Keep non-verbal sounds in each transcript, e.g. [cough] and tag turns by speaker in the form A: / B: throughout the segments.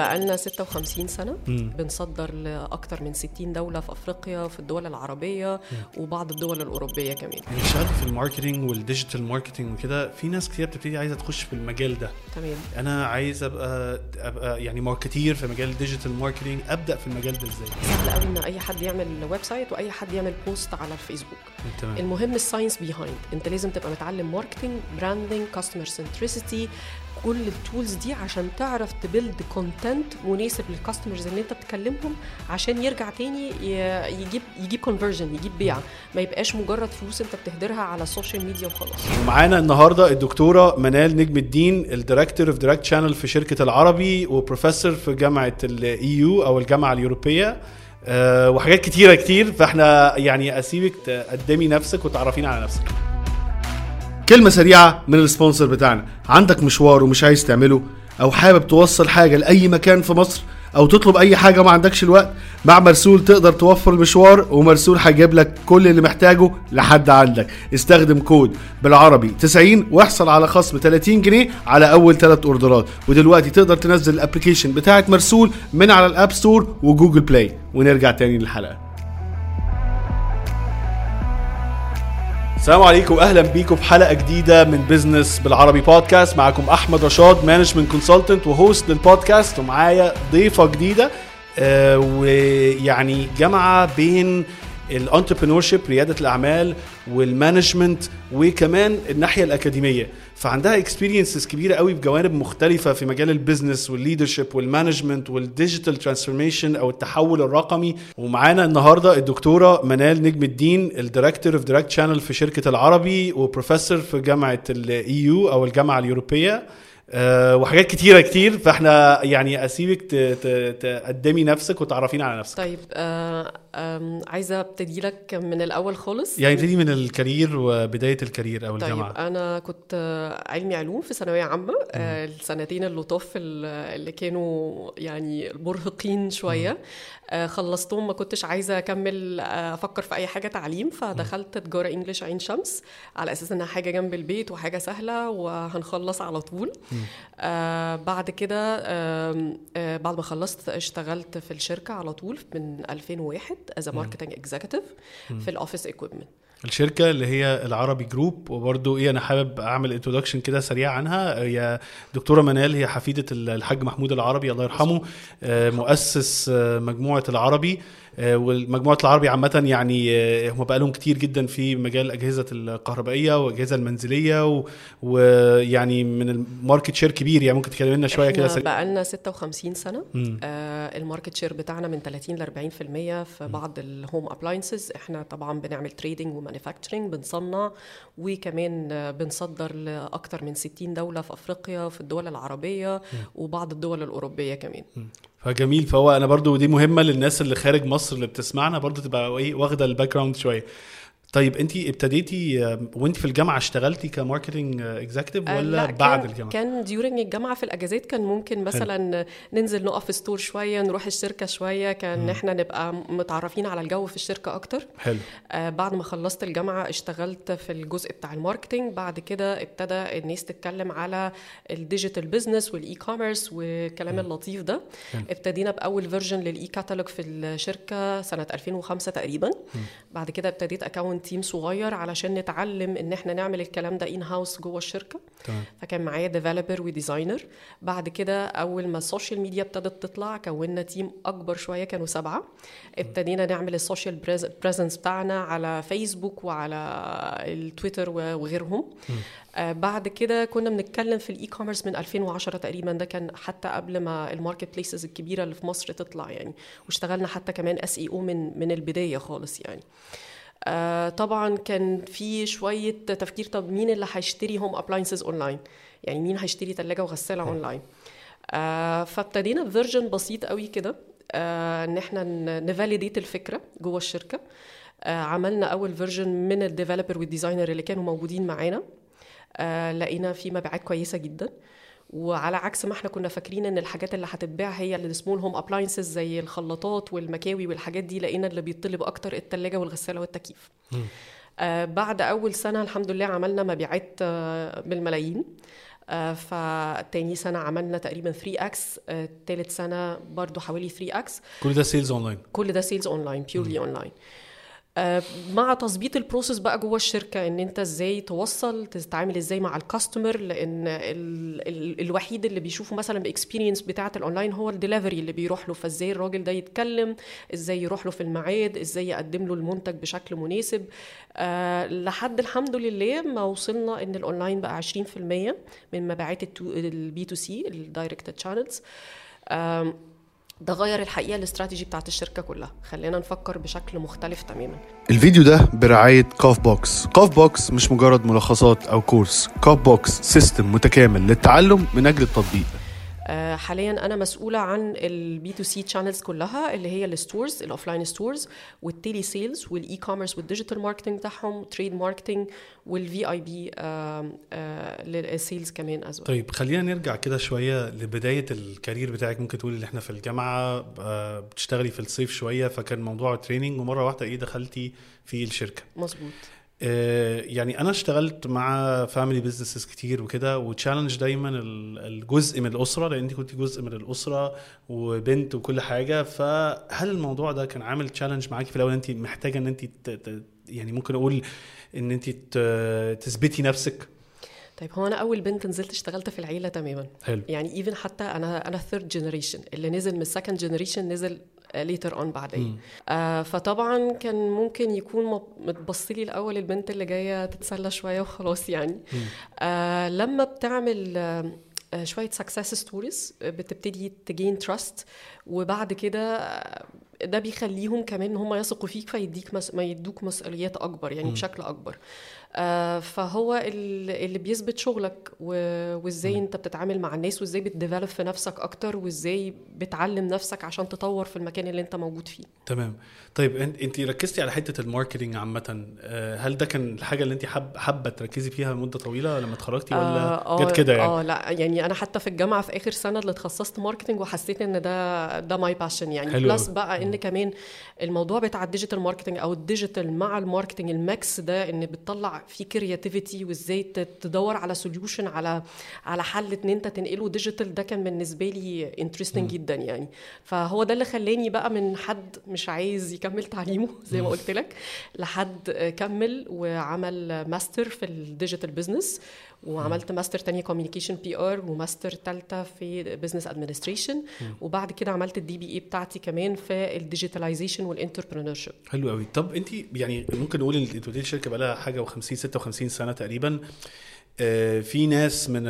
A: بقالنا 56 سنة مم. بنصدر لأكثر من 60 دولة في أفريقيا في الدول العربية مم. وبعض الدول الأوروبية كمان
B: اشتغلت في ال marketing وال digital marketing وكده في ناس كتير بتبتدي عايزة تخش في المجال ده
A: تمام
B: أنا عايز أبقى أبقى يعني marketer في مجال ال digital marketing أبدأ في المجال ده إزاي؟
A: سهل قوي إن أي حد يعمل website وأي حد يعمل post على الفيسبوك تمام. المهم ال science behind أنت لازم تبقى متعلم marketing branding customer centricity كل ال tools دي عشان تعرف ت build content مناسب لل customers اللي انت بتكلمهم عشان يرجع تاني يجيب يجيب conversion يجيب بيع. ما يبقاش مجرد فلوس انت بتهدرها على ال social media وخلاص.
B: ومعانا النهارده الدكتورة منال نجم الدين ال director of direct channel في شركة العربي وبروفيسور في جامعة ال EU أو الجامعة اليوروبية. أه وحاجات كتيرة كتير فإحنا يعني أسيبك تقدمي نفسك وتعرفينا على نفسك. كلمة سريعة من ال sponsor بتاعنا. عندك مشوار ومش عايز تعمله أو حابب توصل حاجة لأي مكان في مصر أو تطلب أي حاجة ما عندكش الوقت مع مرسول تقدر توفر المشوار ومرسول هيجيب لك كل اللي محتاجه لحد عندك. استخدم كود بالعربي 90 واحصل على خصم 30 جنيه على أول ثلاث order ات. ودلوقتي تقدر تنزل ال application بتاعت مرسول من على ال App Store و Google Play. ونرجع تاني للحلقة. السلام عليكم واهلا بيكم في حلقة جديدة من business بالعربي بودكاست معاكم أحمد رشاد management consultant و host لل podcast ومعايا ضيفة جديدة آه ويعني جامعه بين ال entrepreneur ريادة الأعمال وال management وكمان الناحية الأكاديمية. فعندها experiences كبيرة قوي بجوانب مختلفة في مجال البيزنس والليدرشيب والمانجمنت والديجيتال ترانسفورميشن أو التحول الرقمي. ومعانا النهارده الدكتورة منال نجم الدين ال director of direct channel في شركة العربي وبروفيسور في جامعة ال EU أو الجامعة اليوروبية. أه وحاجات كتيرة كتير فاحنا يعني أسيبك تقدمي نفسك وتعرفينا على نفسك.
A: طيب أه عايزة أبتدي لك من الأول خالص؟
B: يعني ابتدي من الكارير وبداية الكارير أو الجامعة.
A: طيب أنا كنت علمي علوم في ثانوية عامة أه السنتين اللطاف اللي كانوا يعني مرهقين شوية. أه خلصتهم ما كنتش عايزة أكمل أفكر في أي حاجة تعليم فدخلت تجارة انجلش عين شمس على أساس إنها حاجة جنب البيت وحاجة سهلة وهنخلص على طول. آه بعد كده آه آه بعد ما خلصت اشتغلت في الشركة على طول من 2001 as marketing executive في ال office
B: equipment الشركة اللي هي العربي group وبرده إيه أنا حابب أعمل introduction كده سريع عنها. هي دكتورة منال هي حفيدة الحاج محمود العربي الله يرحمه مؤسس مجموعة العربي. والمجموعة العربي عامة يعني هم بقى لهم كتير جدا في مجال الأجهزة الكهربائية والأجهزة المنزلية ويعني من ال market share كبير يعني ممكن تكلمنا شوية كده
A: بقى لنا 56 سنة. آه ال market share بتاعنا من 30 ل 40% في بعض ال home appliances إحنا طبعا بنعمل trading و manufacturing بنصنع وكمان بنصدر لاكثر من 60 دولة في أفريقيا في الدول العربية. وبعض الدول الأوروبية كمان.
B: فجميل. فهو أنا برضو دي مهمة للناس اللي خارج مصر اللي بتسمعنا برضو تبقى إيه واخدة ال background شوية. طيب انت ابتديتي وانت في الجامعة اشتغلتي ك marketing executive ولا
A: لا
B: بعد
A: كان
B: الجامعة
A: كان during الجامعة في الأجازات كان ممكن مثلا حلو. ننزل نقف store شوية نروح الشركة شوية كان م. إحنا نبقى متعرفين على الجو في الشركة أكتر
B: حلو
A: آه بعد ما خلصت الجامعة اشتغلت في الجزء بتاع ال marketing بعد كده ابتدى الناس تتكلم على ال digital business وال e-commerce والكلام م. اللطيف ده حلو. ابتدينا بأول version لل e-catalog في الشركة سنة 2005 تقريبا م. بعد كده ابتديت اكون team صغير علشان نتعلم إن إحنا نعمل الكلام ده in-house جوه الشركة.
B: تمام.
A: فكان معايا developer و designer بعد كده أول ما ال social media ابتدت تطلع كونا team أكبر شوية كانوا سبعة. ابتدينا نعمل ال social presence بتاعنا على فيسبوك وعلى التويتر وغيرهم. آه بعد كده كنا بنتكلم في ال e-commerce من 2010 تقريبا. ده كان حتى قبل ما ال market places الكبيرة اللي في مصر تطلع يعني. واشتغلنا حتى كمان SEO من من البداية خالص يعني. آه طبعا كان في شوية تفكير طب مين اللي هيشتري home appliances online يعني مين هيشتري ثلاجه وغسالة اونلاين آه فابتدينا ب version بسيط قوي كده آه إن إحنا ن validate الفكرة جوه الشركة. آه عملنا أول version من ال developer وال designer اللي كانوا موجودين معانا. آه لقينا في مبيعات كويسة جدا. وعلى عكس ما إحنا كنا فاكرين إن الحاجات اللي هتتباع هي ال small home appliances زي الخلاطات والمكاوي والحاجات دي لقينا اللي بيطلب أكتر الثلاجه والغسالة والتكييف. آه بعد أول سنة الحمد لله عملنا مبيعات آه بالملايين. آه، فتاني سنة عملنا تقريبا 3 X تالت سنة برضو حوالي 3 x
B: كل ده سيلز اونلاين
A: كل ده سيلز اونلاين بيورلي اونلاين آه، مع تظبيط ال process بقى جوه الشركة إن أنت إزاي توصل تتعامل إزاي مع ال customer لأن ال ال الوحيد اللي بيشوفه مثلا ب experience بتاعة الاونلاين هو الدليفري اللي بيروح له. فإزاي الراجل ده يتكلم؟ إزاي يروح له في الميعاد؟ إزاي يقدم له المنتج بشكل مناسب؟ أه لحد الحمد لله ما وصلنا إن الاونلاين بقى 20% من مبيعات ال B2C ال direct channels ده غير الحقيقة الاستراتيجي بتاعت الشركة كلها. خلينا نفكر بشكل مختلف تماما.
B: الفيديو ده برعاية كاف بوكس كاف بوكس مش مجرد ملخصات أو course كاف بوكس system متكامل للتعلم من أجل التطبيق.
A: حاليا أنا مسؤولة عن ال B2C channels كلها اللي هي ال stores ال offline stores وال telesales وال e-commerce وال digital marketing بتاعهم trade marketing وال VIP لل sales كمان as
B: طيب خلينا نرجع كده شوية لبداية ال career بتاعك. ممكن تقولي اللي إحنا في الجامعة آه، بتشتغلي في الصيف شوية فكان موضوع training ومرة واحدة إيه دخلتي في الشركة؟
A: مظبوط.
B: آه، يعني أنا اشتغلت مع family businesses كتير وكده و challenge دايما الجزء من الأسرة لأن انت كنت جزء من الأسرة وبنت وكل حاجة. فهل الموضوع ده كان عامل challenge معاكي في الأول؟ أنت محتاجة إن أنت يعني ممكن أقول إن أنت تثبتي نفسك؟
A: طيب هو أنا أول بنت نزلت اشتغلت في العيلة تماما.
B: حلو.
A: يعني even حتى أنا أنا third generation اللي نزل من ال second generation نزل later on بعدين. آه فطبعا كان ممكن يكون متبص لي الأول البنت اللي جاية تتسلى شوية وخلاص يعني. آه لما بتعمل آه شوية success stories بتبتدي تgain trust وبعد كده ده بيخليهم كمان إن هم يثقوا فيك فيديك مس... ما يدوك مسؤوليات أكبر يعني م. بشكل أكبر. آه فهو اللي بيثبت شغلك وإزاي أنت بتتعامل مع الناس وإزاي بت develop في نفسك أكتر وإزاي بتعلم نفسك عشان تطور في المكان اللي أنت موجود فيه.
B: تمام. طيب أنت ركزتي على حتة ال marketing عامة آه، هل ده كان الحاجة اللي أنت حب حابة تركزي فيها مده طويلة لما اتخرجتي ولا
A: آه
B: جت كده يعني؟
A: آه لا يعني أنا حتى في الجامعة في آخر سنة اللي اتخصصت marketing وحسيت إن ده ده my passion يعني. plus بقى إن كمان الموضوع بتاع الديجيتال ماركتنج أو الديجيتال مع الماركتنج الماكس ده إن بتطلع فيه creativity وإزاي تدور على solution على على حل إن أنت تنقله digital ده كان بالنسبة لي interesting جدا يعني. فهو ده اللي خلاني بقى من حد مش عايز يكمل تعليمه [laughs] زي ما قلت لك لحد كمل وعمل ماستر في ال digital business وعملت ماستر تانية communication PR و master تالتة في business administration وبعد كده عملت ال DBA بتاعتي كمان في ال digitalization وال entrepreneurship
B: حلو قوي. طب انت يعني ممكن نقول ان انت الشركة بقى لها حاجة و50 56 سنة تقريبا. آه، في ناس من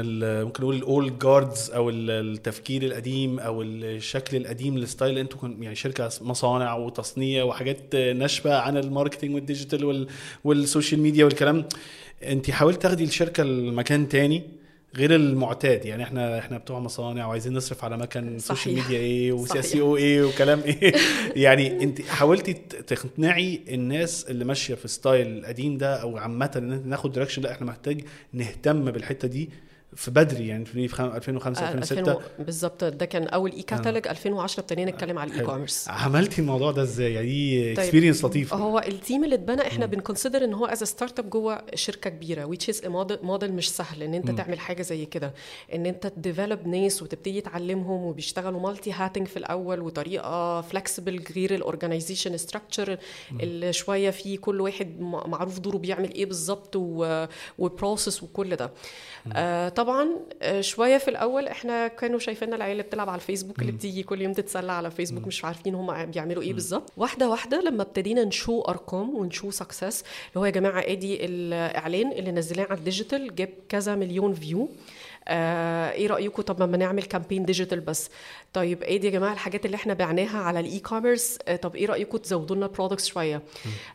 B: ممكن نقول ال old guards أو التفكير القديم أو الشكل القديم ال style أنتوا يعني شركة مصانع وتصنيع وحاجات ناشفة عن ال marketing وال digital وال social media والكلام. انت حاولت تاخدي الشركة لمكان تاني؟ غير المعتاد. يعني إحنا إحنا بتوع مصانع وعايزين نصرف على مكان social media إيه وسي أو إيه وكلام إيه. [laughs] يعني أنت حاولتي تقنعي الناس اللي ماشية في style القديم ده أو عامة إن ناخد direction لا إحنا محتاج نهتم بالحتة دي في بدري يعني في 2005 2006
A: بالظبط. ده كان أول e-catalog آه. 2010 ابتدينا نتكلم على ال e-commerce
B: عملتي الموضوع ده إزاي؟ يعني دي experience طيب لطيفة؟
A: هو ال team اللي اتبنى إحنا بن consider إن هو as startup جوه شركة كبيرة which is موديل مش سهل إن أنت م. تعمل حاجة زي كده. إن أنت ت develop ناس وتبتدي تعلمهم وبيشتغلوا multi-hatting في الأول وطريقة flexible غير ال organization structure اللي شوية فيه كل واحد معروف دوره بيعمل إيه بالظبط و process وكل ده. آه طبعا آه، شوية في الأول إحنا كانوا شايفين العيال اللي بتلعب على الفيسبوك اللي بتيجي كل يوم تتسلى على فيسبوك مش عارفين هم بيعملوا إيه بالظبط. واحدة واحدة لما ابتدينا نشو أرقام ونشو success اللي هو يا جماعة آدي الإعلان اللي نزلناه على ال digital جاب كذا مليون view آه إيه رايكم طب ما نعمل campaign digital بس. طيب إيه دي يا جماعة الحاجات اللي إحنا بعناها على ال e-commerce آه طب إيه رايكم تزودوا لنا products شوية؟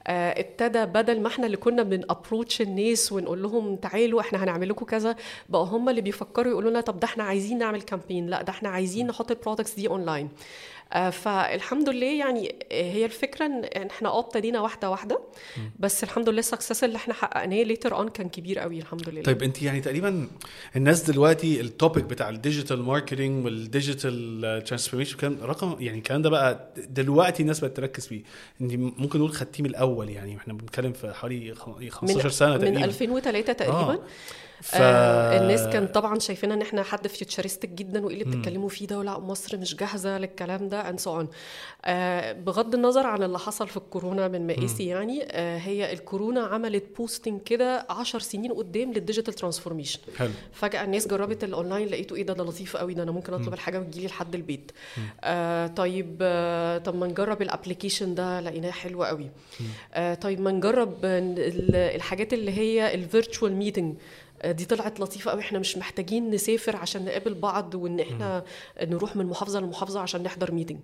A: آه ابتدى بدل ما إحنا اللي كنا بن approach الناس ونقول لهم تعالوا إحنا هنعمل لكم كذا بقوا هم اللي بيفكروا يقولوا لنا طب ده إحنا عايزين نعمل campaign لا ده إحنا عايزين نحط ال products دي اونلاين فالحمد لله يعني هي الفكرة إن إحنا آه ابتدينا واحدة واحدة. بس الحمد لله ال success اللي إحنا حققناه later on كان كبير قوي الحمد لله.
B: طيب أنت يعني تقريبا الناس دلوقتي ال topic بتاع ال digital marketing وال digital transformation كان رقم يعني الكلام ده بقى دلوقتي الناس بقت تركز فيه. أنت ممكن نقول خدتيه من الأول يعني إحنا بنتكلم في حوالي 15
A: من
B: سنة تقريبا.
A: من 2003 تقريبا. آه.
B: ف...
A: آه الناس كان طبعا شايفين إن إحنا حد futuristic جدا وإيه اللي بتتكلموا فيه ده ولا مصر مش جاهزة للكلام ده and so آه بغض النظر عن اللي حصل في الكورونا من مآسي يعني آه هي الكورونا عملت boosting كده 10 سنين قدام لل digital transformation
B: حلو.
A: فجأة الناس جربت الاونلاين لقيته إيه ده ده لطيف قوي ده أنا ممكن أطلب الحاجة وتجيلي لحد البيت. آه طيب آه طب ما نجرب ال application ده لقيناه حلو قوي. آه طيب ما نجرب ال- الحاجات اللي هي ال virtual meeting دي طلعت لطيفة قوي إحنا مش محتاجين نسافر عشان نقابل بعض وإن إحنا نروح من محافظة لمحافظة عشان نحضر meeting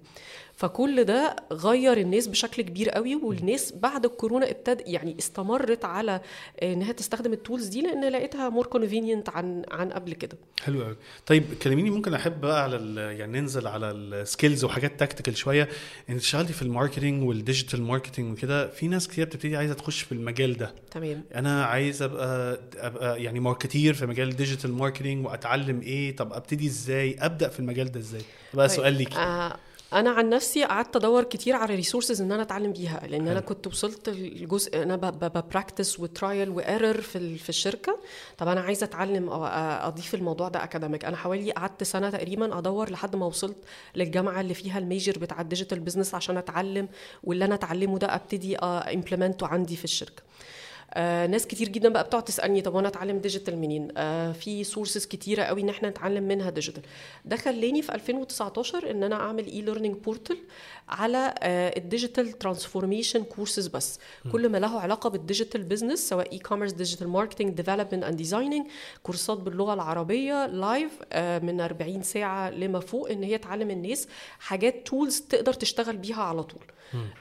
A: فكل ده غير الناس بشكل كبير قوي والناس بعد الكورونا ابتد يعني استمرت على إنها تستخدم ال tools دي لأن لقيتها more convenient عن عن قبل كده.
B: حلو قوي. طيب كلميني ممكن أحب بقى على يعني ننزل على ال skills وحاجات technical شوية. أنت اشتغلتي في ال marketing وال digital marketing وكده في ناس كتير بتبتدي عايزة تخش في المجال ده.
A: تمام.
B: أنا عايز ابقى أبقى يعني marketer في مجال ال digital marketing وأتعلم إيه طب أبتدي إزاي أبدأ في المجال ده إزاي؟ بقى
A: طيب،
B: سؤال ليكي.
A: آه أنا عن نفسي قعدت أدور كتير على resources إن أنا أتعلم بيها لأن
B: أنا.
A: كنت وصلت الجزء أنا ب practice و trial and error في في الشركة. طب أنا عايزة أتعلم أضيف الموضوع ده academic أنا حوالي قعدت سنة تقريبا أدور لحد ما وصلت للجامعة اللي فيها ال major بتاع ال digital business عشان أتعلم واللي أنا أتعلمه ده أبتدي implement ه عندي في الشركة. آه ناس كتير جدا بقى بتقعد تسألني طب وأنا أتعلم digital منين؟ آه في sources كتيرة قوي إن إحنا نتعلم منها digital ده خلاني في 2019 إن أنا أعمل e-learning portal على آه ال digital transformation courses بس. كل ما له علاقة بال digital business سواء e-commerce digital marketing development and designing كورسات باللغة العربية live آه من 40 ساعة لما فوق إن هي تعلم الناس حاجات tools تقدر تشتغل بيها على طول.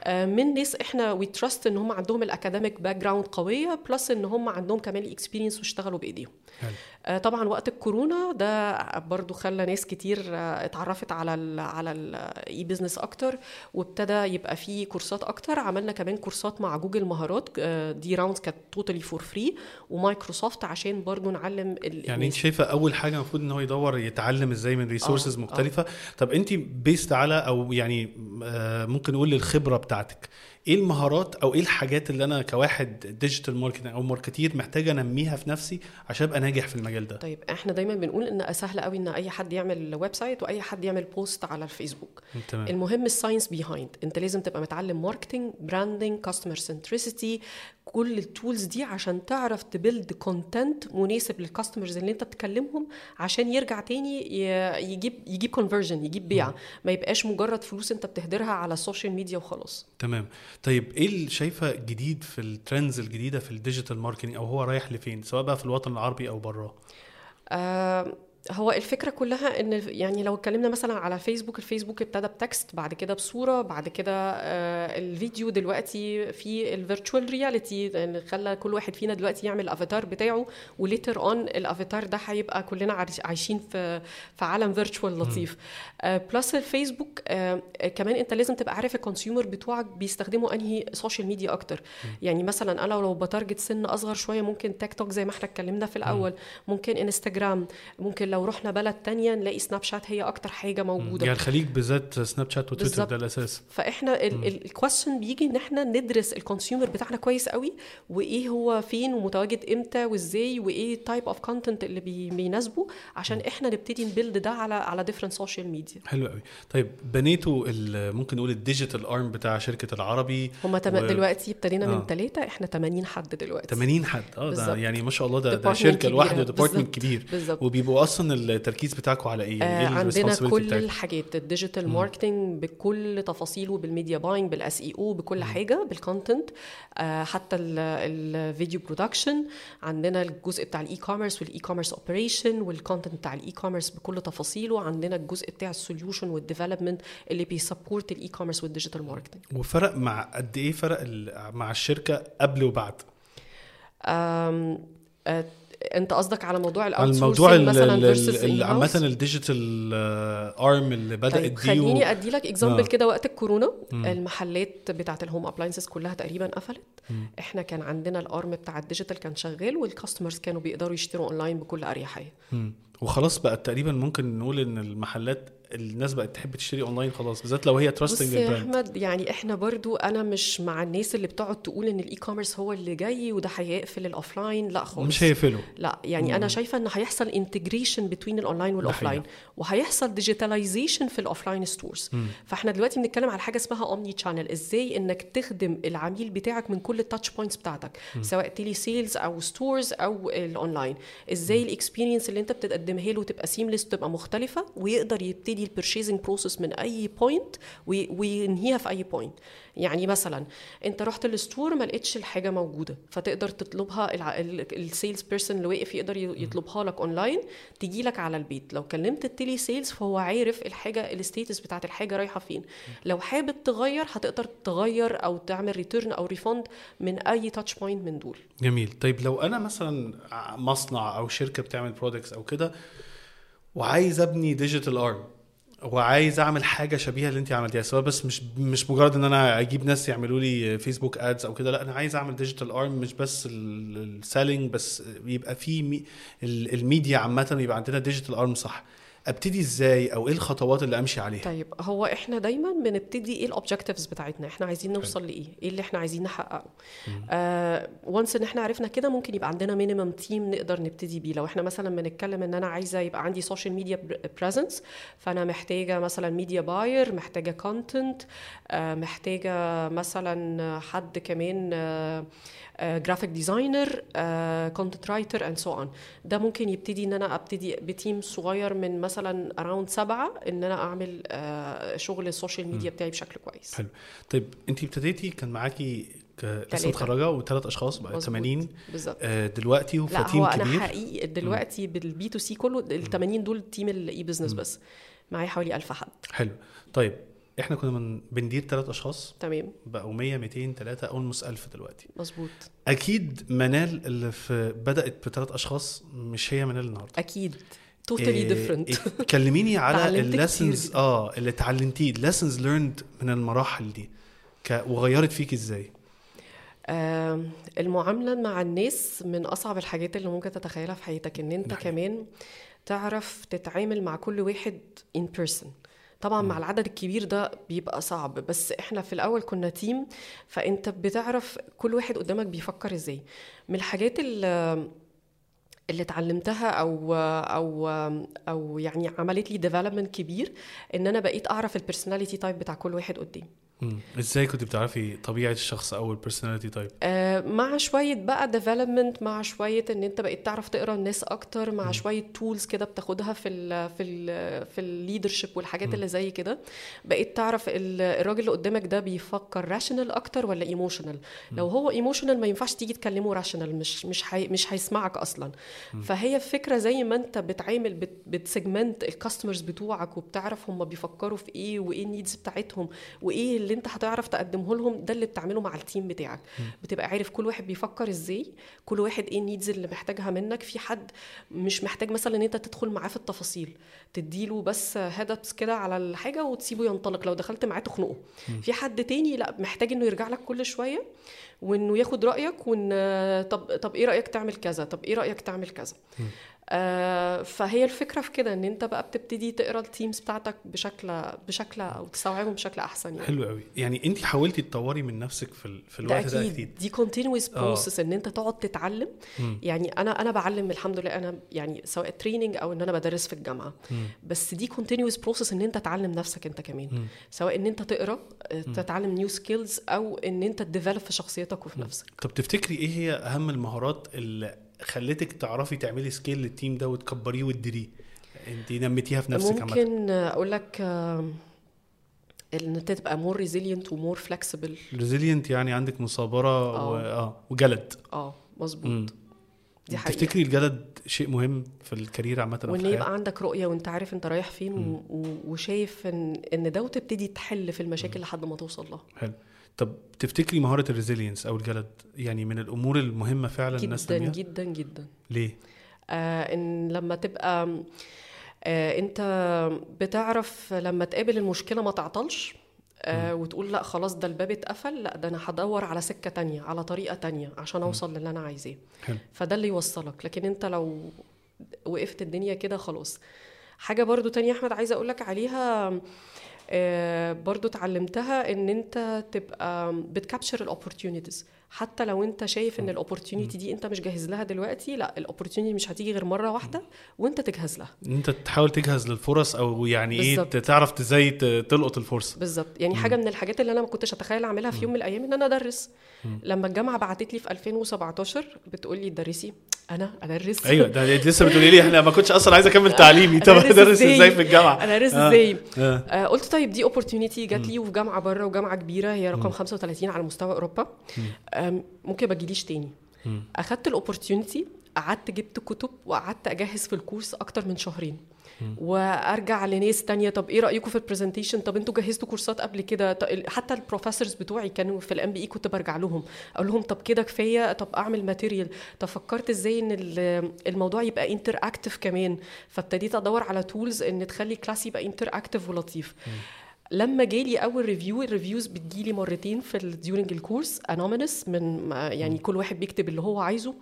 A: آه، من ناس إحنا we trust إن هم عندهم ال academic background قويه plus إن هم عندهم كمان ال experience واشتغلوا
B: بإيديهم.
A: آه، طبعا وقت الكورونا ده برضو خلى ناس كتير آه، اتعرفت على ال على ال e-business أكتر وابتدى يبقى في كورسات أكتر عملنا كمان كورسات مع جوجل مهارات آه، دي rounds كانت totally for free ومايكروسوفت عشان برضو نعلم ال-
B: يعني انت. شايفة أول حاجة المفروض إن هو يدور يتعلم إزاي من resources
A: آه،.
B: مختلفة طب أنت based على أو يعني ممكن نقول الخبره بتاعتك إيه المهارات أو إيه الحاجات اللي أنا كواحد digital marketing أو marketer محتاج أنميها في نفسي عشان أبقى ناجح في المجال ده؟
A: طيب إحنا دايما بنقول إن سهل قوي إن أي حد يعمل website وأي حد يعمل post على الفيسبوك.
B: تمام.
A: المهم ال science behind أنت لازم تبقى متعلم marketing branding customer centricity كل ال tools دي عشان تعرف ت build content مناسب لل customers اللي انت بتكلمهم عشان يرجع تاني يجيب يجيب conversion يجيب بيع. ما يبقاش مجرد فلوس انت بتهدرها على ال social media وخلاص.
B: تمام. طيب إيه اللي شايفه جديد في ال trends الجديدة في ال digital marketing أو هو رايح لفين؟ سواء بقى في الوطن العربي أو براه
A: آه هو الفكرة كلها إن يعني لو اتكلمنا مثلا على فيسبوك الفيسبوك ابتدى ب text بعد كده بصورة بعد كده آه الفيديو دلوقتي في ال virtual reality خلى كل واحد فينا دلوقتي يعمل الافاتار بتاعه و later on ال avatar ده هيبقى كلنا عايش- عايشين في في عالم virtual لطيف. آه plus الفيسبوك آه كمان انت لازم تبقى عارف ال consumer بتوعك بيستخدموا انهي social media أكتر. يعني مثلا أنا لو ب target سن أصغر شوية ممكن تيك توك زي ما إحنا اتكلمنا في الأول. ممكن انستجرام ممكن لو رحنا بلد تانية نلاقي سناب شات هي أكتر حاجة موجودة.
B: يعني الخليج بالذات سناب شات وتويتر. ده الأساس.
A: فإحنا ال question بيجي إن إحنا ندرس ال consumer بتاعنا كويس قوي وإيه هو فين ومتواجد إمتى وإزاي وإيه type of content اللي بي- بيناسبه عشان إحنا نبتدي ن build ده على على different social media
B: حلو قوي. طيب بنيتوا ممكن نقول ال digital arm بتاع شركة العربي
A: هما تم...
B: و-
A: دلوقتي ابتدينا
B: آه.
A: من ثلاثة إحنا 80 حد دلوقتي.
B: 80 حد. آه ده. يعني ما شاء الله ده, ده
A: شركة.
B: لوحده
A: department.
B: كبير.
A: بالظبط.
B: وبيبقوا أصلا التركيز بتاعكم على إيه؟ يعني
A: آه
B: إيه
A: عندنا كل
B: بتاعتكم؟
A: الحاجات ال digital marketing بكل تفاصيله بال media buying بال SEO بكل حاجة بال content آه حتى ال video production عندنا الجزء بتاع ال e-commerce وال e-commerce operation وال content بتاع ال e-commerce بكل تفاصيله عندنا الجزء بتاع ال solution وال development اللي بي support ال e-commerce وال digital marketing
B: وفرق مع قد إيه فرق مع الشركة قبل وبعد؟
A: انت قصدك على موضوع
B: ال
A: out
B: الموضوع
A: مثلا؟ عامه
B: ال digital arm اللي بدات
A: طيب
B: دي و-
A: خليني أدي لك example
B: آه.
A: كده وقت الكورونا
B: مم.
A: المحلات بتاعه ال home appliances كلها تقريبا قفلت. إحنا كان عندنا ال arm بتاع ال digital كان شغال وال customers كانوا بيقدروا يشتروا اونلاين بكل
B: أريحية. وخلاص بقى تقريبا ممكن نقول إن المحلات الناس بقت تحب تشتري أونلاين خلاص بالذات لو هي trusting
A: يا أحمد يعني إحنا برضو أنا مش مع الناس اللي بتقعد تقول إن ال e-commerce هو اللي جاي وده هيقفل ال offline لأ خالص.
B: مش هيقفلوا.
A: لأ يعني أنا شايفة إن هيحصل integration بين ال online وال offline وهيحصل digitalization في ال offline stores فإحنا دلوقتي بنتكلم على حاجة اسمها omni-channel إزاي إنك تخدم العميل بتاعك من كل ال touch points بتاعتك سواء telesales أو stores أو الاونلاين إزاي ال experience اللي أنت بتقدمها له تبقى seamless تبقى مختلفة ويقدر يبتدي ال purchasing process من أي point وينهيها في أي point يعني مثلا أنت رحت ال store ما لقيتش الحاجة موجودة فتقدر تطلبها ال sales person اللي واقف يقدر يطلبها لك اونلاين تجي لك على البيت. لو كلمت ال telesales فهو عارف الحاجة ال status بتاعت الحاجة رايحة فين. لو حابب تغير هتقدر تغير أو تعمل return أو refund من أي touch point من دول.
B: جميل. طيب لو أنا مثلا مصنع أو شركة بتعمل products أو كده وعايز أبني digital arm وعايز أعمل حاجة شبيهة اللي انت عملتيها سواء بس مش مش مجرد إن أنا أجيب ناس يعملوا لي فيسبوك ads أو كده لأ أنا عايز أعمل digital arm مش بس ال selling بس يبقى في مي ال- الميديا عامة يبقى عندنا digital arm صح. أبتدي إزاي أو إيه الخطوات اللي أمشي عليها؟
A: طيب هو إحنا دايما بنبتدي إيه ال objectives بتاعتنا؟ إحنا عايزين نوصل لإيه؟ إيه اللي إحنا عايزين نحققه؟ و once إن إحنا عرفنا كده ممكن يبقى عندنا minimum team نقدر نبتدي بيه. لو إحنا مثلا بنتكلم إن أنا عايزة يبقى عندي social media presence فأنا محتاجة مثلا media buyer محتاجة content محتاجة مثلا حد كمان graphic designer content writer and so on ده ممكن يبتدي إن أنا أبتدي ب team صغير من مثلا around سبعة إن أنا أعمل آه، شغل ال social media بتاعي بشكل كويس.
B: حلو. طيب أنت ابتديتي كان معاكي لسه. متخرجه وثلاث أشخاص بقى
A: مظبوط.
B: 80
A: بالظبط.
B: آه، دلوقتي
A: لا
B: وفتيم
A: هو
B: أنا
A: حقيقي دلوقتي بال B to C كله ال 80 دول team ال e-business بس. معايا حوالي 1000 حد.
B: حلو. طيب إحنا كنا من بندير ثلاث أشخاص.
A: تمام.
B: بقوا 100 200 3 almost 1000 دلوقتي.
A: مظبوط.
B: أكيد منال اللي في بدأت بثلاث أشخاص مش هي منال النهارده.
A: أكيد. totally different
B: كلميني [laughs] على
A: اتعلمت كتير.
B: ال
A: lessons.
B: آه اللي اتعلمتيه ال lessons learned من المراحل دي ك... وغيرت فيك إزاي؟
A: آم، المعاملة مع الناس من أصعب الحاجات اللي ممكن تتخيلها في حياتك إن أنت
B: حقيقي.
A: كمان تعرف تتعامل مع كل واحد in person. طبعا مع العدد الكبير ده بيبقى صعب بس إحنا في الأول كنا team فأنت بتعرف كل واحد قدامك بيفكر إزاي. من الحاجات اللي اللي اتعلمتها أو أو أو يعني عملت لي development كبير إن أنا بقيت أعرف ال personality type بتاع كل واحد قدامي.
B: إزاي كنت بتعرفي طبيعة الشخص أو البرسوناليتي تايب
A: آه، مع شوية بقى development مع شوية إن أنت بقيت تعرف تقرأ الناس أكتر مع شوية tools كده بتاخدها في ال في ال في ال leadership والحاجات اللي زي كده. بقيت تعرف ال- الراجل اللي قدامك ده بيفكر rational أكتر ولا emotional لو هو emotional ما ينفعش تيجي تكلمه rational مش مش حي مش هيسمعك أصلا. فهي الفكرة زي ما أنت بتعامل بت بت segment ال customers بتوعك وبتعرف هم بيفكروا في إيه وإيه ال needs بتاعتهم وإيه اللي انت هتعرف تقدمه لهم ده اللي بتعمله مع ال team بتاعك. بتبقى عارف كل واحد بيفكر إزاي كل واحد إيه ال needs اللي محتاجها منك. في حد مش محتاج مثلا إن انت تدخل معاه في التفاصيل تديله بس هيدابس كده على الحاجة وتسيبه ينطلق. لو دخلت معاه تخنقه. في حد تاني لا محتاج إنه يرجع لك كل شوية وإنه ياخد رأيك وإن طب طب إيه رأيك تعمل كذا؟ طب إيه رأيك تعمل كذا؟ فهي الفكرة في كده إن أنت بقى بتبتدي تقرأ ال teams بتاعتك بشكل بشكل أو تستوعبهم بشكل أحسن يعني.
B: حلو قوي يعني أنت حاولتي تطوري من نفسك في, ال... في الوقت ده أكيد.
A: دي continuous
B: آه.
A: process إن أنت تقعد تتعلم. يعني أنا أنا بعلم الحمد لله أنا يعني سواء training أو إن أنا بدرس في الجامعة. بس دي continuous process إن أنت تعلم نفسك أنت كمان. سواء إن أنت تقرأ آه، تتعلم new skills أو إن أنت ت develop في شخصيتك وفي نفسك.
B: طب تفتكري إيه هي أهم المهارات اللي خلتك تعرفي تعملي scale لل team ده وتكبريه وتديريه. انت نميتيها في نفسك
A: ممكن أقول لك آه، إن أنت تبقى more resilient و more
B: flexible resilient يعني عندك مثابره و...
A: آه.
B: آه وجلد. آه.
A: مظبوط. دي حقيقة.
B: تفتكري الجلد شيء مهم في ال
A: career
B: عامة وإن؟
A: يبقى عندك رؤية وأنت عارف أنت رايح فين و- و- وشايف ان إن ده وتبتدي تحل في المشاكل لحد ما توصل لها.
B: حلو. طب تفتكري مهارة ال resilience أو الجلد يعني من الأمور المهمة فعلا الناس
A: جدا
B: تنميها؟
A: جدا جدا.
B: ليه؟
A: آه إن لما تبقى آه أنت بتعرف لما تقابل المشكلة ما تعطلش آه وتقول لأ خلاص ده الباب اتقفل لأ ده أنا هدور على سكة تانية على طريقة تانية عشان أوصل للي أنا عايزاه. فده اللي يوصلك. لكن أنت لو وقفت الدنيا كده خلاص. حاجة برضو تانية أحمد عايزة أقول لك عليها آه، برضو اتعلمتها ان انت تبقى بت capture ال opportunities حتى لو انت شايف ان ال opportunity دي انت مش جاهز لها دلوقتي لا ال opportunity مش هتيجي غير مرة واحدة وانت تجهز لها.
B: إن انت تحاول تجهز للفرص أو يعني إيه
A: بالظبط.
B: تعرف إزاي تلقط الفرصة.
A: بالظبط. يعني حاجة من الحاجات اللي أنا ما كنتش أتخيل أعملها في يوم من الأيام إن أنا أدرس. لما الجامعة بعتت لي في 2017 بتقول لي تدرسي؟ أنا أدرس.
B: أيوه ده لسه بتقولي لي إحنا ما كنتش أصلا عايز أكمل تعليمي. طب
A: أدرس؟ إزاي؟
B: في الجامعة؟
A: أنا أدرس
B: آه.
A: إزاي؟
B: آه.
A: آه قلت طيب دي opportunity جات لي وفي جامعة بره وجامعة كبيرة هي رقم 35 على مستوى أوروبا. آم، ممكن ما تجيليش تاني. أخدت ال opportunity قعدت جبت كتب وقعدت أجهز في ال course أكتر من شهرين. وأرجع لناس تانية طب إيه رأيكم في ال presentation طب أنتوا جهزتوا كورسات قبل كده؟ حتى ال professors بتوعي كانوا في ال MBA كنت برجع لهم. أقول لهم طب كده كفاية طب أعمل material طب فكرت إزاي إن ال- الموضوع يبقى interactive كمان؟ فابتديت أدور على tools إن تخلي class يبقى interactive ولطيف لما جالي أول review ال reviews بتجيلي مرتين في during ال course anonymous من يعني كل واحد بيكتب اللي هو عايزه.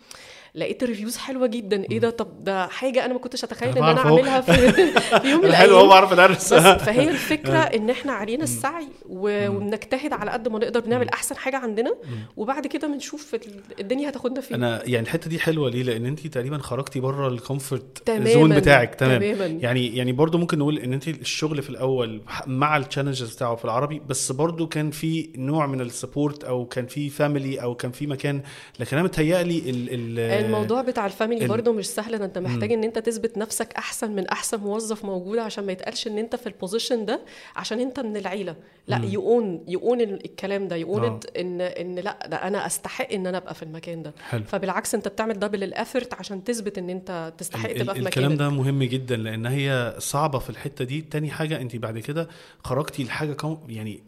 A: لقيت ال reviews حلوة جدا. إيه ده؟ طب ده حاجة أنا ما كنتش أتخيل
B: إن أنا.
A: أعملها في, في [laughs] يوم من
B: حلو هو بعرف ادرس
A: فهي الفكرة [laughs] إن إحنا علينا السعي وبنجتهد على قد ما نقدر بنعمل أحسن حاجة عندنا. وبعد كده بنشوف ال- الدنيا هتاخدنا فين.
B: أنا يعني الحتة دي حلوة ليه؟ لأن انت تقريبا خرجتي بره ال
A: comfort
B: zone بتاعك. تمام.
A: تماماً.
B: يعني يعني برضو ممكن نقول إن انت الشغل في الأول مع ال challenges بتاعه في العربي بس برضو كان في نوع من ال support أو كان في family أو كان في مكان. لكن أنا متهيألي ال ال
A: الموضوع بتاع ال family
B: ال-
A: برضه مش سهل ده أنت محتاج إن أنت تثبت نفسك أحسن من أحسن موظف موجود عشان ما يتقالش إن أنت في ال position ده عشان أنت من العيلة. لأ يقون يقون الكلام ده يقون
B: آه.
A: إن إن لأ ده أنا أستحق إن أنا أبقى في المكان ده.
B: حلو.
A: فبالعكس أنت بتعمل double ال effort عشان تثبت إن أنت تستحق تبقى في
B: ال- الكلام
A: مكانك
B: ده مهم جدا لأن هي صعبة في الحتة دي. تاني حاجة أنت بعد كده خرجتي لحاجة يعني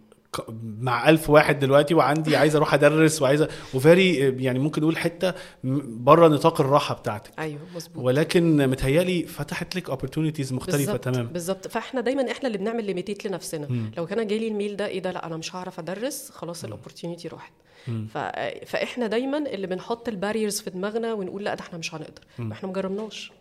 B: مع ألف واحد دلوقتي وعندي عايز أروح أدرس وعايز و very يعني ممكن نقول حتة بره نطاق الراحة بتاعتك.
A: أيوه مظبوط.
B: ولكن متهيألي فتحت لك opportunities مختلفة
A: بالظبط
B: تمام
A: بالظبط. فإحنا دايما إحنا اللي بنعمل limited لنفسنا.
B: مم.
A: لو كان جالي ال mail ده إيه ده؟ لأ أنا مش هعرف أدرس خلاص ال
B: opportunity
A: راحت. فإحنا دايما اللي بنحط ال barriers في دماغنا ونقول لأ ده إحنا مش هنقدر. إحنا مجربناش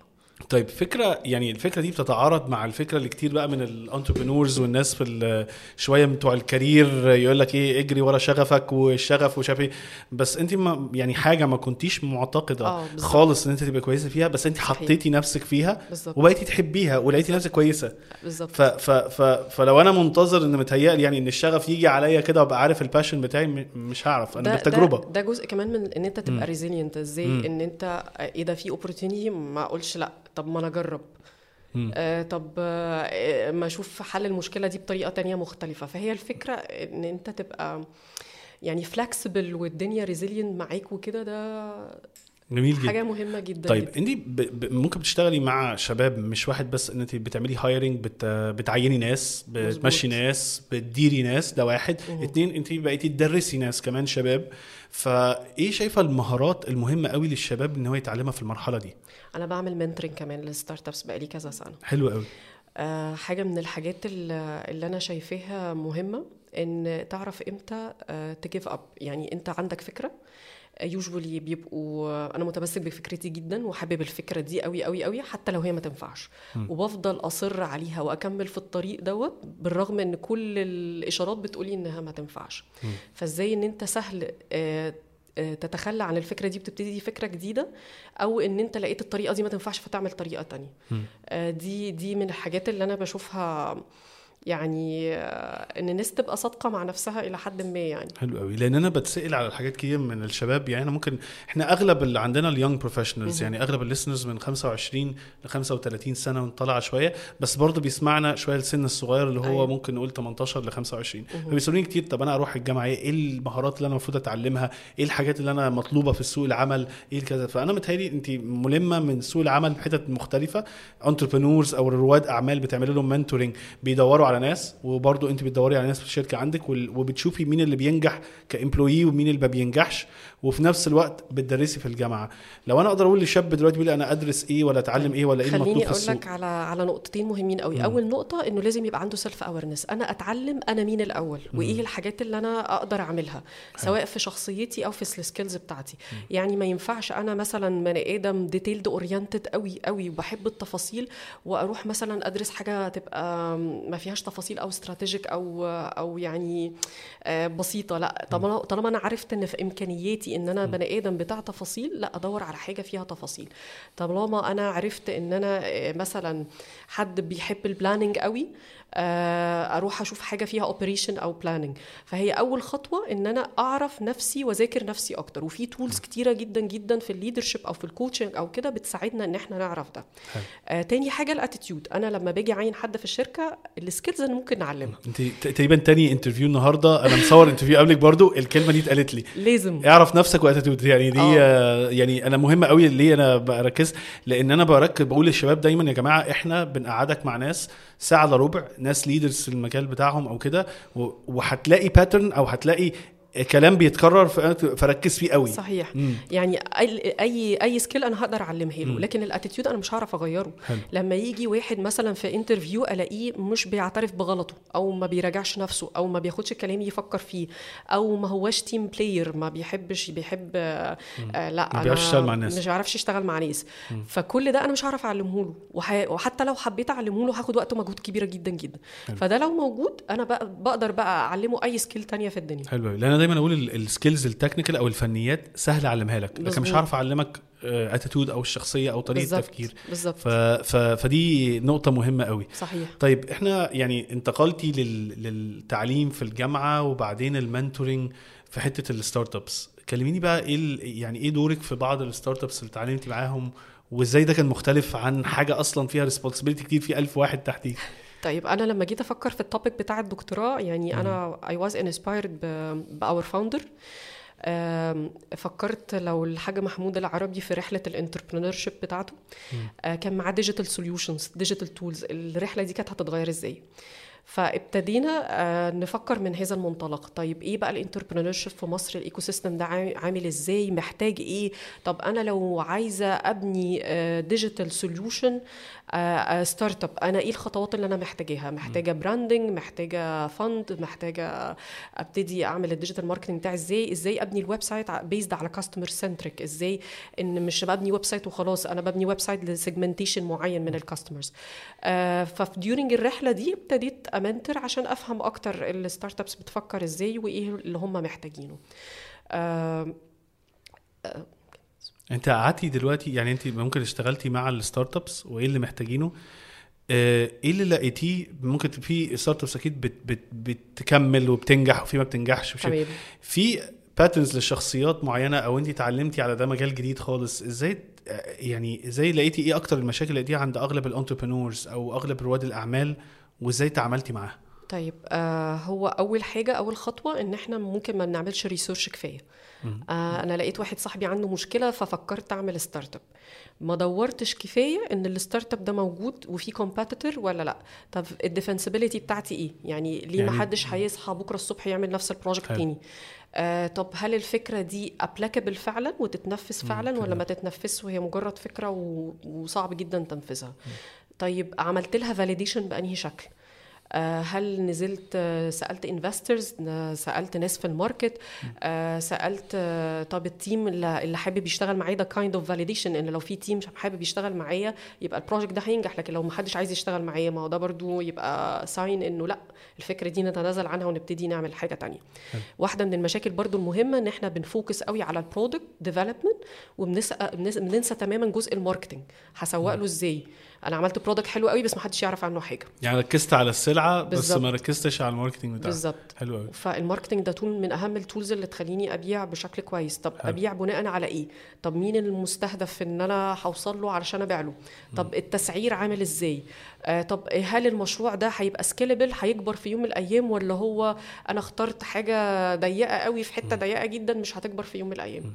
B: طيب فكرة يعني الفكرة دي بتتعارض مع الفكرة اللي كتير بقى من ال entrepreneurs والناس في شوية بتوع ال career يقول لك إيه اجري ورا شغفك والشغف ومش عارف إيه. بس أنت ما يعني حاجة ما كنتيش معتقدة
A: آه،.
B: خالص إن أنت تبقى كويسة فيها بس
A: أنت.
B: حطيتي نفسك فيها وبقيتي تحبيها ولقيتي نفسك كويسة.
A: بالظبط.
B: ف ف ف فلو أنا منتظر إن متهيألي يعني إن الشغف يجي عليا كده وأبقى عارف ال passion بتاعي مش هعرف. أنا
A: ده
B: بالتجربة.
A: ده, ده جزء كمان من إن أنت تبقى resilient
B: إزاي.
A: إن أنت إيه ده في opportunity ما أقولش لأ. طب ما أنا
B: أجرب.
A: آه طب آه ما أشوف حل المشكلة دي بطريقة تانية مختلفة فهي الفكرة إن أنت تبقى يعني flexible والدنيا resilient معاك وكده ده
B: جميل جدا
A: حاجة مهمة جدا
B: طيب. انت. ممكن بتشتغلي مع شباب مش واحد بس ان انت بتعملي hiring بت... بتعيني ناس بتمشي
A: مظبوط.
B: ناس بتديري ناس ده واحد
A: مهم.
B: اتنين انت بقيتي تدرسي ناس كمان شباب فايه شايفة المهارات المهمة قوي للشباب إن هو يتعلمها في المرحلة دي
A: أنا بعمل mentoring كمان لل startups بقالي كذا سنة
B: حلو قوي
A: آه، حاجة من الحاجات ال- اللي أنا شايفاها مهمة إن تعرف إمتى تجيف أب يعني أنت عندك فكرة يوجوالي بيبقوا أنا متمسك بفكرتي جدا وحابب الفكرة دي قوي قوي قوي حتى لو هي ما تنفعش. وبفضل أصر عليها وأكمل في الطريق دوت بالرغم إن كل الإشارات بتقولي إنها ما تنفعش. فإزاي إن أنت سهل آه، آه، تتخلى عن الفكرة دي بتبتدي فكرة جديدة أو إن أنت لقيت الطريقة دي ما تنفعش فتعمل طريقة تانية. آه، دي دي من الحاجات اللي أنا بشوفها يعني آه، إن الناس تبقى صادقة مع نفسها إلى حد ما يعني.
B: حلو قوي لأن أنا بتسأل على حاجات كتير من الشباب يعني أنا ممكن إحنا أغلب اللي عندنا ال young professionals يعني أغلب ال listeners من 25 ل 35 سنة ونطلع شوية بس برضه بيسمعنا شوية السن الصغير اللي هو
A: أيوة.
B: ممكن نقول 18 ل 25 فبيسألوني كتير طب أنا أروح الجامعة إيه؟ إيه المهارات اللي أنا المفروض أتعلمها؟ إيه الحاجات اللي أنا مطلوبة في سوق العمل؟ إيه كذا فأنا متهيألي أنت ملمة من سوق العمل بحتت مختلفة. entrepreneurs أو رواد أعمال بتعمل لهم mentoring بيدوروا على ناس وبرضو انت بتدوري على ناس في الشركة عندك وبتشوفي مين اللي بينجح ك employee ومين اللي ما بينجحش. وفي نفس الوقت بتدرسي في الجامعة. لو أنا أقدر أقول لشاب دلوقتي بيقول أنا أدرس إيه ولا أتعلم إيه ولا إيه المطلوب
A: خليني
B: أقول
A: لك على على نقطتين مهمين قوي. أول نقطة إنه لازم يبقى عنده self awareness أنا أتعلم أنا مين الأول وإيه الحاجات اللي أنا أقدر أعملها سواء في شخصيتي أو في ال skills بتاعتي. يعني ما ينفعش أنا مثلا بني آدم detailed oriented قوي قوي وبحب التفاصيل وأروح مثلا أدرس حاجة تبقى ما فيهاش تفاصيل أو strategic أو أو يعني آه، بسيطة. لا طالما طالما أنا عرفت إن في إمكانياتي إن أنا بني آدم بتاع تفاصيل لأ أدور على حاجة فيها تفاصيل. طالما أنا عرفت إن أنا آه، مثلا حد بيحب ال planning قوي آه، أروح أشوف حاجة فيها operation أو planning فهي أول خطوة إن أنا أعرف نفسي وأذاكر نفسي أكتر. وفي tools كتيرة جدا جدا في ال leadership أو في ال coaching أو كده بتساعدنا إن إحنا نعرف ده. آه تاني حاجة ال attitude أنا لما باجي أعين حد في الشركة ال skills اللي ممكن نعلمها
B: أنت تقريبا تاني interview النهارده. أنا مصور interview قبلك برضو. الكلمة دي اتقالت لي.
A: لازم.
B: اعرف نفسك و attitude يعني دي آه. يعني أنا مهمة قوي ليه أنا بركز لأن أنا بركز بقول للشباب دايما يا جماعة إحنا بنقعدك مع ناس ساعة إلا ربع ناس leaders في المجال بتاعهم أو كده وهتلاقي pattern أو هتلاقي كلام بيتكرر فركز فيه قوي.
A: صحيح.
B: مم.
A: يعني اي اي skill أنا هقدر أعلمها له لكن ال attitude أنا مش هعرف أغيره.
B: حلو.
A: لما يجي واحد مثلا في interview ألاقيه مش بيعترف بغلطه أو ما بيراجعش نفسه أو ما بياخدش كلامي يفكر فيه أو ما هواش team player ما بيحبش بيحب آه لا
B: ما بيعرفش
A: أنا
B: يشتغل مع الناس.
A: مش بيعرفش يشتغل مع ناس. فكل ده أنا مش هعرف أعلمه له وح... وحتى لو حبيت أعلمه له هاخد وقت ومجهود كبيره جدا جدا. فده لو موجود أنا بقى بقدر بقى أعلمه أي skill تانية في الدنيا.
B: حلو لأن دايما أقول ال- ال skills ال technical أو الفنيات سهل أعلمها لك لكن مش. هعرف أعلمك attitude أو الشخصية أو
A: طريقة
B: التفكير
A: بالظبط.
B: ف... ف... فدي نقطة مهمة قوي
A: صحيح.
B: طيب إحنا يعني انتقلتي لل... للتعليم في الجامعة وبعدين ال mentoring في حتة ال startups كلميني بقى إيه ال... يعني إيه دورك في بعض ال startups اللي اتعلمتي معاهم وإزاي ده كان مختلف عن حاجة أصلا فيها responsibility كتير في ألف واحد تحتيك؟
A: طيب أنا لما جيت أفكر في ال topic بتاع الدكتوراه يعني أنا I was inspired by our founder فكرت لو الحاج محمود العربي في رحلة ال entrepreneurship بتاعته آه، كان معاه digital solutions digital tools الرحلة دي كانت هتتغير إزاي؟ فابتدينا آه، نفكر من هذا المنطلق. طيب إيه بقى ال entrepreneurship في مصر؟ ال ecosystem ده عام- عامل إزاي؟ محتاج إيه؟ طب أنا لو عايزة أبني digital solution startup أنا إيه الخطوات اللي أنا محتاجاها محتاجة branding محتاجة fund محتاجة أبتدي أعمل ال digital marketing بتاعي. إزاي؟ إزاي أبني ال website based على customer centric إزاي؟ إن مش ببني website وخلاص أنا ببني website ل segmentation معين من ال customers ففي during الرحلة دي ابتديت أ mentor عشان أفهم أكتر ال startups بتفكر إزاي وإيه اللي هم محتاجينه. آه،
B: انت قعدتي دلوقتي يعني انت ممكن اشتغلتي مع ال startups وايه اللي محتاجينه آه، إيه اللي لقيتيه ممكن في startups أكيد بت بت بتكمل وبتنجح وفي ما بتنجحش
A: تمام
B: في patterns لشخصيات معينة أو انت اتعلمتي على ده مجال جديد خالص إزاي آه، يعني إزاي لقيتي إيه أكتر المشاكل اللي لقيتيها عند اغلب ال entrepreneurs أو اغلب رواد الاعمال وازاي تعاملتي معاها؟
A: طيب آه هو اول حاجة اول خطوة ان إحنا ممكن ما نعملش research كفاية. آه أنا لقيت واحد صاحبي عنده مشكلة ففكرت أعمل startup ما دورتش كفاية إن ال startup ده موجود وفي competitor ولا لأ. طب ال defensibility بتاعتي إيه؟ يعني ليه
B: يعني-
A: ما حدش هيصحى بكرة الصبح يعمل نفس ال
B: project.
A: تاني؟ آه طب هل الفكرة دي applicable فعلا وتتنفذ فعلا ولا ما تتنفذش؟ وهي مجرد فكرة و... وصعب جدا تنفيذها طيب عملت لها validation بأنهي شكل؟ هل نزلت آه، سألت investors سألت ناس في ال market آه، سألت آه، طب ال team اللي حابب يشتغل معايا ده kind of validation إن لو في team حابب يشتغل معايا يبقى ال project ده هينجح لكن لو ما حدش عايز يشتغل معايا ما هو ده برضو يبقى sign إنه لأ الفكرة دي نتنازل عنها ونبتدي نعمل حاجة تانية. واحدة من المشاكل برضو المهمة إن إحنا بن focus قوي على ال product development وبننسى بننسى تماما جزء ال marketing هسوق له إزاي؟ أنا عملت product حلو قوي بس ما حدش يعرف عنه حاجة.
B: يعني ركزت على السلعة بس
A: بالظبط.
B: ما ركزتش على ال marketing بتاعها.
A: بالظبط.
B: حلو قوي.
A: فال marketing ده tool من أهم ال tools اللي تخليني أبيع بشكل كويس. طب
B: حلو.
A: أبيع بناء على إيه؟ طب مين المستهدف إن أنا هوصل له علشان أبيع له؟ طب التسعير عامل إزاي؟ آه طب هل المشروع ده هيبقى scalable هيكبر في يوم من الأيام ولا هو أنا اخترت حاجة ضيقة قوي في حتة ضيقة جدا مش هتكبر في يوم من الأيام؟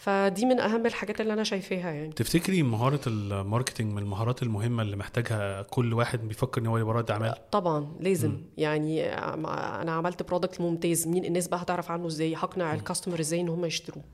A: فدي من أهم الحاجات اللي أنا شايفاها يعني.
B: تفتكري مهارة ال marketing من المهارات المهمة اللي محتاجها كل واحد بيفكر إن هو يبقى رائد أعمال؟
A: طبعا لازم. م. يعني أنا عملت product ممتاز مين الناس بقى هتعرف عنه إزاي؟ هقنع ال customer إزاي إن هم يشتروه؟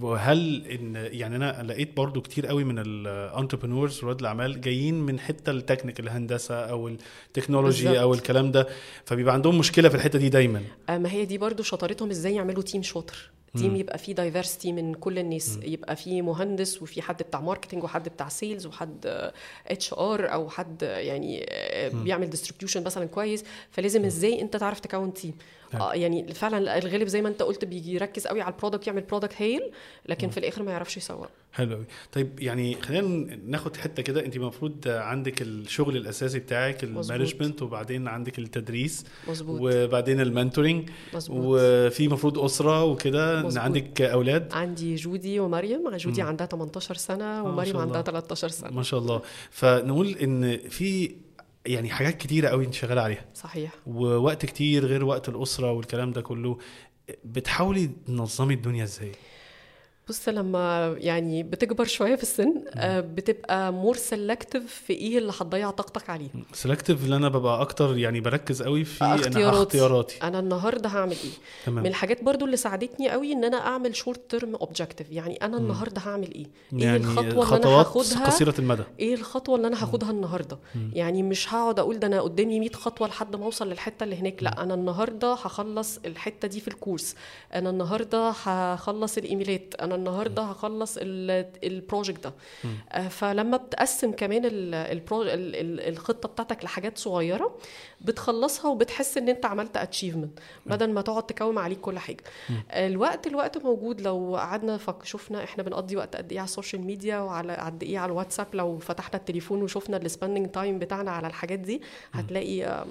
B: وهل إن يعني أنا لقيت برضو كتير قوي من ال entrepreneurs رواد الأعمال جايين من حتة التكنيك الهندسة أو ال technology بالزبط. أو الكلام ده فبيبقى عندهم مشكلة في الحتة دي دايما.
A: ما هي دي برضو شطارتهم إزاي يعملوا team شاطر. team يبقى فيه diversity من كل الناس مم. يبقى فيه مهندس وفي حد بتاع marketing وحد بتاع sales وحد HR أو حد يعني مم. بيعمل distribution مثلا كويس. فلازم إزاي أنت تعرف تكون team آه يعني فعلا الغالب زي ما أنت قلت بيجي يركز قوي على ال product يعمل product هايل لكن م. في الآخر ما يعرفش يسوق
B: حلو قوي طيب يعني خلينا ناخد حتة كده. أنت المفروض عندك الشغل الأساسي بتاعك ال management وبعدين عندك التدريس
A: مظبوط.
B: وبعدين ال mentoring وفي المفروض أسرة وكده. عندك أولاد؟
A: عندي جودي ومريم. جودي م. عندها 18 سنة آه، ومريم عندها 13 سنة.
B: ما شاء الله. فنقول إن في يعني حاجات كتيرة قوي أنت شغالة عليها.
A: صحيح.
B: ووقت كتير غير وقت الأسرة والكلام ده كله. بتحاولي تنظمي الدنيا إزاي؟
A: بص لما يعني بتكبر شوية في السن آه، بتبقى more selective في إيه اللي هتضيع طاقتك عليه.
B: selective اللي أنا ببقى أكتر يعني بركز قوي في
A: اختياراتي. أنا اختياراتي. أنا النهارده هعمل إيه؟ تمام. من الحاجات برضو اللي ساعدتني قوي إن أنا أعمل short term objective يعني أنا النهارده هعمل إيه؟
B: إيه يعني الخطوة اللي أنا هاخدها؟ قصيرة المدى.
A: إيه الخطوة اللي أنا هاخدها النهارده؟ مم. يعني مش هقعد أقول ده أنا قدامي 100 خطوة لحد ما أوصل للحتة اللي هناك. لا أنا النهارده هخلص الحتة دي في ال course. أنا النهارده هخلص الإيميلات. أنا النهارده هخلص ال project ده. آه، فلما بتقسم كمان الخطة بتاعتك لحاجات صغيرة بتخلصها وبتحس إن أنت عملت achievement بدل ما تقعد تكوم عليك كل حاجة. الوقت الوقت موجود. لو قعدنا شفنا إحنا بنقضي وقت قد إيه على ال social media وعلى قد إيه على الواتساب. لو فتحنا التليفون وشفنا ال spending time بتاعنا على الحاجات دي هتلاقي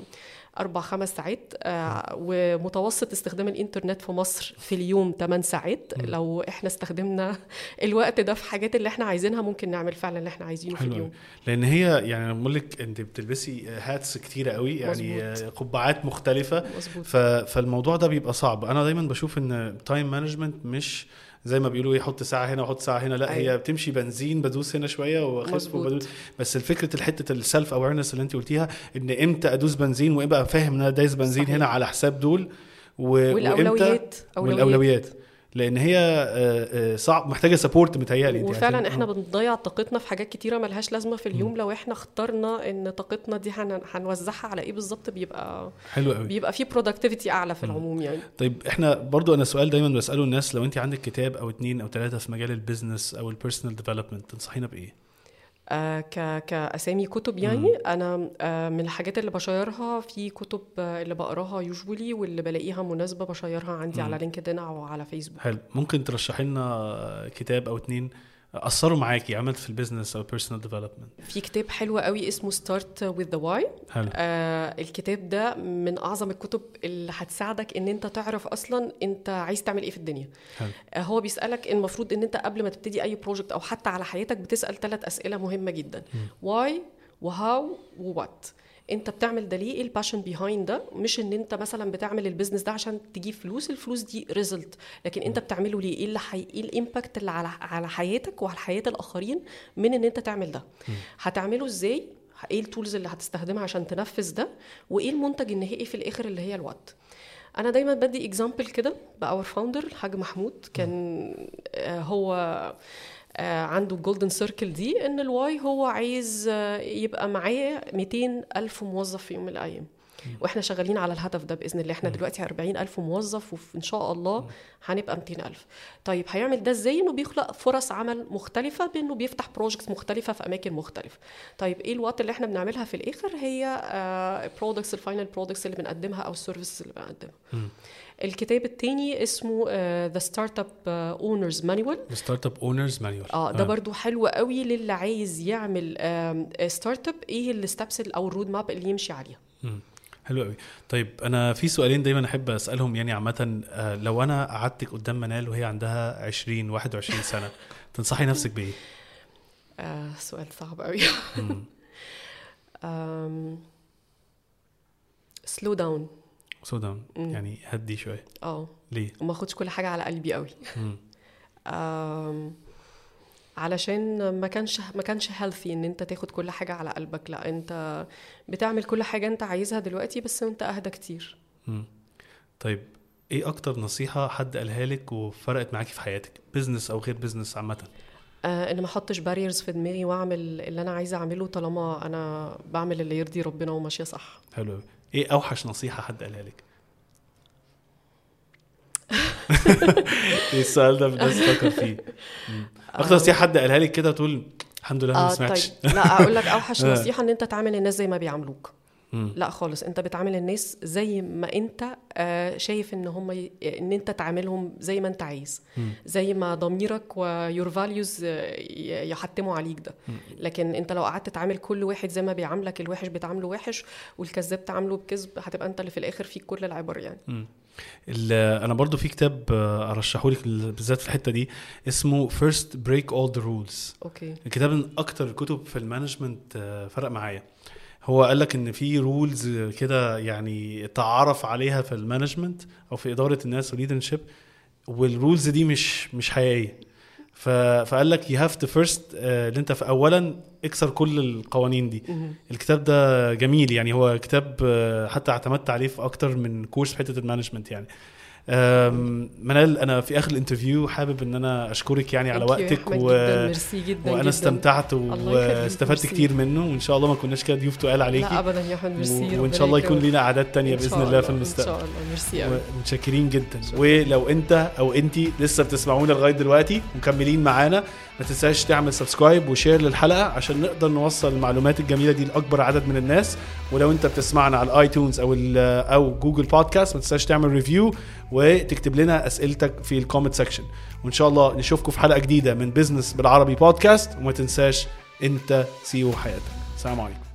A: أربع خمس ساعات آه ومتوسط استخدام الإنترنت في مصر في اليوم 8 ساعات. لو إحنا استخدمنا [laughs] الوقت ده في حاجات اللي إحنا عايزينها ممكن نعمل فعلا اللي إحنا عايزينه في اليوم
B: لأن هي يعني بقول لك أنت بتلبسي hats كتيرة قوي يعني مزبوط. قبعات مختلفة مزبوط. فالموضوع ده بيبقى صعب أنا دايما بشوف إن time management مش زي ما بيقولوا يحط ساعة هنا ويحط ساعة هنا. لا أيوة. هي بتمشي بنزين بدوس هنا شوية واخف وبدوس. بس الفكرة الحتة ال self awareness اللي أنت قلتيها إن إمتى أدوس بنزين وإبقى فاهم إن أنا دايس بنزين صحيح. هنا على حساب دول
A: و... والأولويات.
B: والأولويات. لأن هي آه، آه، صعب محتاجة support متهيألي
A: وفعلا إحنا بنضيع طاقتنا في حاجات كتيرة ملهاش لازمة في اليوم. م. لو إحنا اخترنا إن طاقتنا دي هنوزعها على إيه بالظبط بيبقى
B: حلو قوي.
A: بيبقى في productivity أعلى في العموم يعني.
B: طيب إحنا برضو أنا سؤال دايما بسأله الناس لو أنت عندك كتاب أو اتنين أو ثلاثة في مجال ال business أو ال personal development تنصحينا بإيه؟
A: آه، كأسامي كتب يعني مم. أنا آه، من الحاجات اللي ب share ها في كتب آه، اللي بقراها usually واللي بلاقيها مناسبة ب share ها عندي مم. على لينكدين أو على فيسبوك
B: حلو ممكن ترشحي لنا كتاب أو اتنين أثروا معاكي عملت في ال business أو personal development
A: في كتاب حلو قوي اسمه Start with Why الكتاب ده من أعظم الكتب اللي هتساعدك إن أنت تعرف أصلا أنت عايز تعمل إيه في الدنيا. حلو. Uh, هو بيسألك المفروض إن أنت قبل ما تبتدي أي project أو حتى على حياتك بتسأل ثلاث أسئلة مهمة جدا. why و how و what انت بتعمل ده ليه؟ إيه ال passion behind ده؟ مش ان انت مثلا بتعمل ال business ده عشان تجيب فلوس الفلوس دي result لكن انت بتعمله ليه؟ إيه اللي حي... إيه ال impact اللي على على حياتك وعلى حياة الآخرين من ان انت تعمل ده؟ هتعمله إزاي؟ إيه ال tools اللي هتستخدمها عشان تنفذ ده؟ وايه المنتج النهائي في الآخر اللي هي ال what؟ أنا دايما بدي example كده بـ our founder الحاج محمود. كان آه، هو عنده ال golden circle دي إن ال why هو عايز آه، يبقى معاه 200 ألف موظف في يوم من الأيام. وإحنا شغالين على الهدف ده بإذن الله. إحنا دلوقتي 40 ألف موظف وان شاء الله هنبقى 200 ألف. طيب هيعمل ده إزاي؟ إنه بيخلق فرص عمل مختلفة بإنه بيفتح projects مختلفة في أماكن مختلفة. طيب إيه ال what اللي إحنا بنعملها في الآخر؟ هي products ال final products اللي بنقدمها أو ال services اللي بنقدمها. الكتاب الثاني اسمه ذا ستارت اب اونرز مانوال
B: ذا ستارت اب اونرز مانوال
A: آه ده برضو حلو قوي للي عايز يعمل startup إيه ال steps أو ال road map اللي يمشي عليها.
B: حلو قوي. طيب أنا في سؤالين دايما أحب أسألهم يعني عامة آه، لو أنا قعدتك قدام منال وهي عندها 20 21 سنة [laughs] تنصحي نفسك بإيه؟
A: آه سؤال صعب قوي. سلو داون [laughs]
B: سلو داون يعني هدي شوية.
A: آه
B: ليه؟
A: وما أخدش كل حاجة على قلبي قوي. علشان ما كانش ما كانش healthy إن أنت تاخد كل حاجة على قلبك. لا أنت بتعمل كل حاجة أنت عايزها دلوقتي بس أنت أهدى كتير.
B: مم. طيب إيه أكتر نصيحة حد قالها لك وفرقت معاكي في حياتك؟ business أو غير business عامة؟
A: آه إن ما أحطش barriers في دماغي وأعمل اللي أنا عايزة أعمله طالما أنا بعمل اللي يرضي ربنا وماشية صح.
B: حلو. إيه أوحش نصيحة حد قالها لك؟ [laughs] إيه السؤال ده الناس تفكر فيه. أكتر نصيحة حد قالها لك كده تقول الحمد لله أنا ما سمعتش
A: طيب. لا أقول لك أوحش [laughs]
B: آه.
A: نصيحة إن أنت تعامل الناس زي ما بيعاملوك.
B: مم.
A: لا خالص انت بتعامل الناس زي ما انت آه، شايف ان هم. ان انت تعاملهم زي ما انت عايز
B: مم.
A: زي ما ضميرك ويور فاليوز يحتموا عليك ده لكن انت لو قعدت تعامل كل واحد زي ما بيعاملك الوحش بتعامله وحش والكذاب تعامله بكذب هتبقى انت اللي في الآخر فيك كل العبر يعني
B: مم. أنا برضو في كتاب آه، ارشحه لك بالذات في الحتة دي اسمه First Break All the Rules
A: أوكي
B: الكتاب من أكتر الكتب في ال management آه، فرق معايا هو قال لك إن في rules كده يعني تعرف عليها في ال management أو في إدارة الناس و leadership وال rules دي مش مش حقيقية. فقال لك you have to first اللي أنت في اولا اكسر كل القوانين دي. الكتاب ده جميل يعني هو كتاب آه، حتى اعتمدت عليه في أكتر من كورس في حتة ال management يعني. منال أنا في آخر ال interview حابب إن أنا أشكرك يعني على وقتك و...
A: جدا. جدا
B: وأنا
A: جدا.
B: استمتعت واستفدت. كتير منه وإن شاء الله ما كناش كده ضيوف تقال عليكي.
A: لا ابدا يا أحمد ميرسي
B: و-
A: وإن
B: شاء الله يكون. لينا أعداد تانية
A: بإذن
B: الله في
A: إن
B: المستقبل.
A: شاء الله. ميرسي قوي
B: متشكرين جدا. ولو أنت أو انت لسه بتسمعونا لغاية دلوقتي ومكملين معانا ما تنساش تعمل subscribe و share للحلقة عشان نقدر نوصل المعلومات الجميلة دي لأكبر عدد من الناس. ولو انت بتسمعنا على ال iTunes أو أو Google Podcast ما تنساش تعمل review وتكتب لنا أسئلتك في ال comment section وإن شاء الله نشوفكم في حلقة جديدة من بزنس بالعربي بودكاست وما تنساش أنت CEO حياتك. السلام عليكم.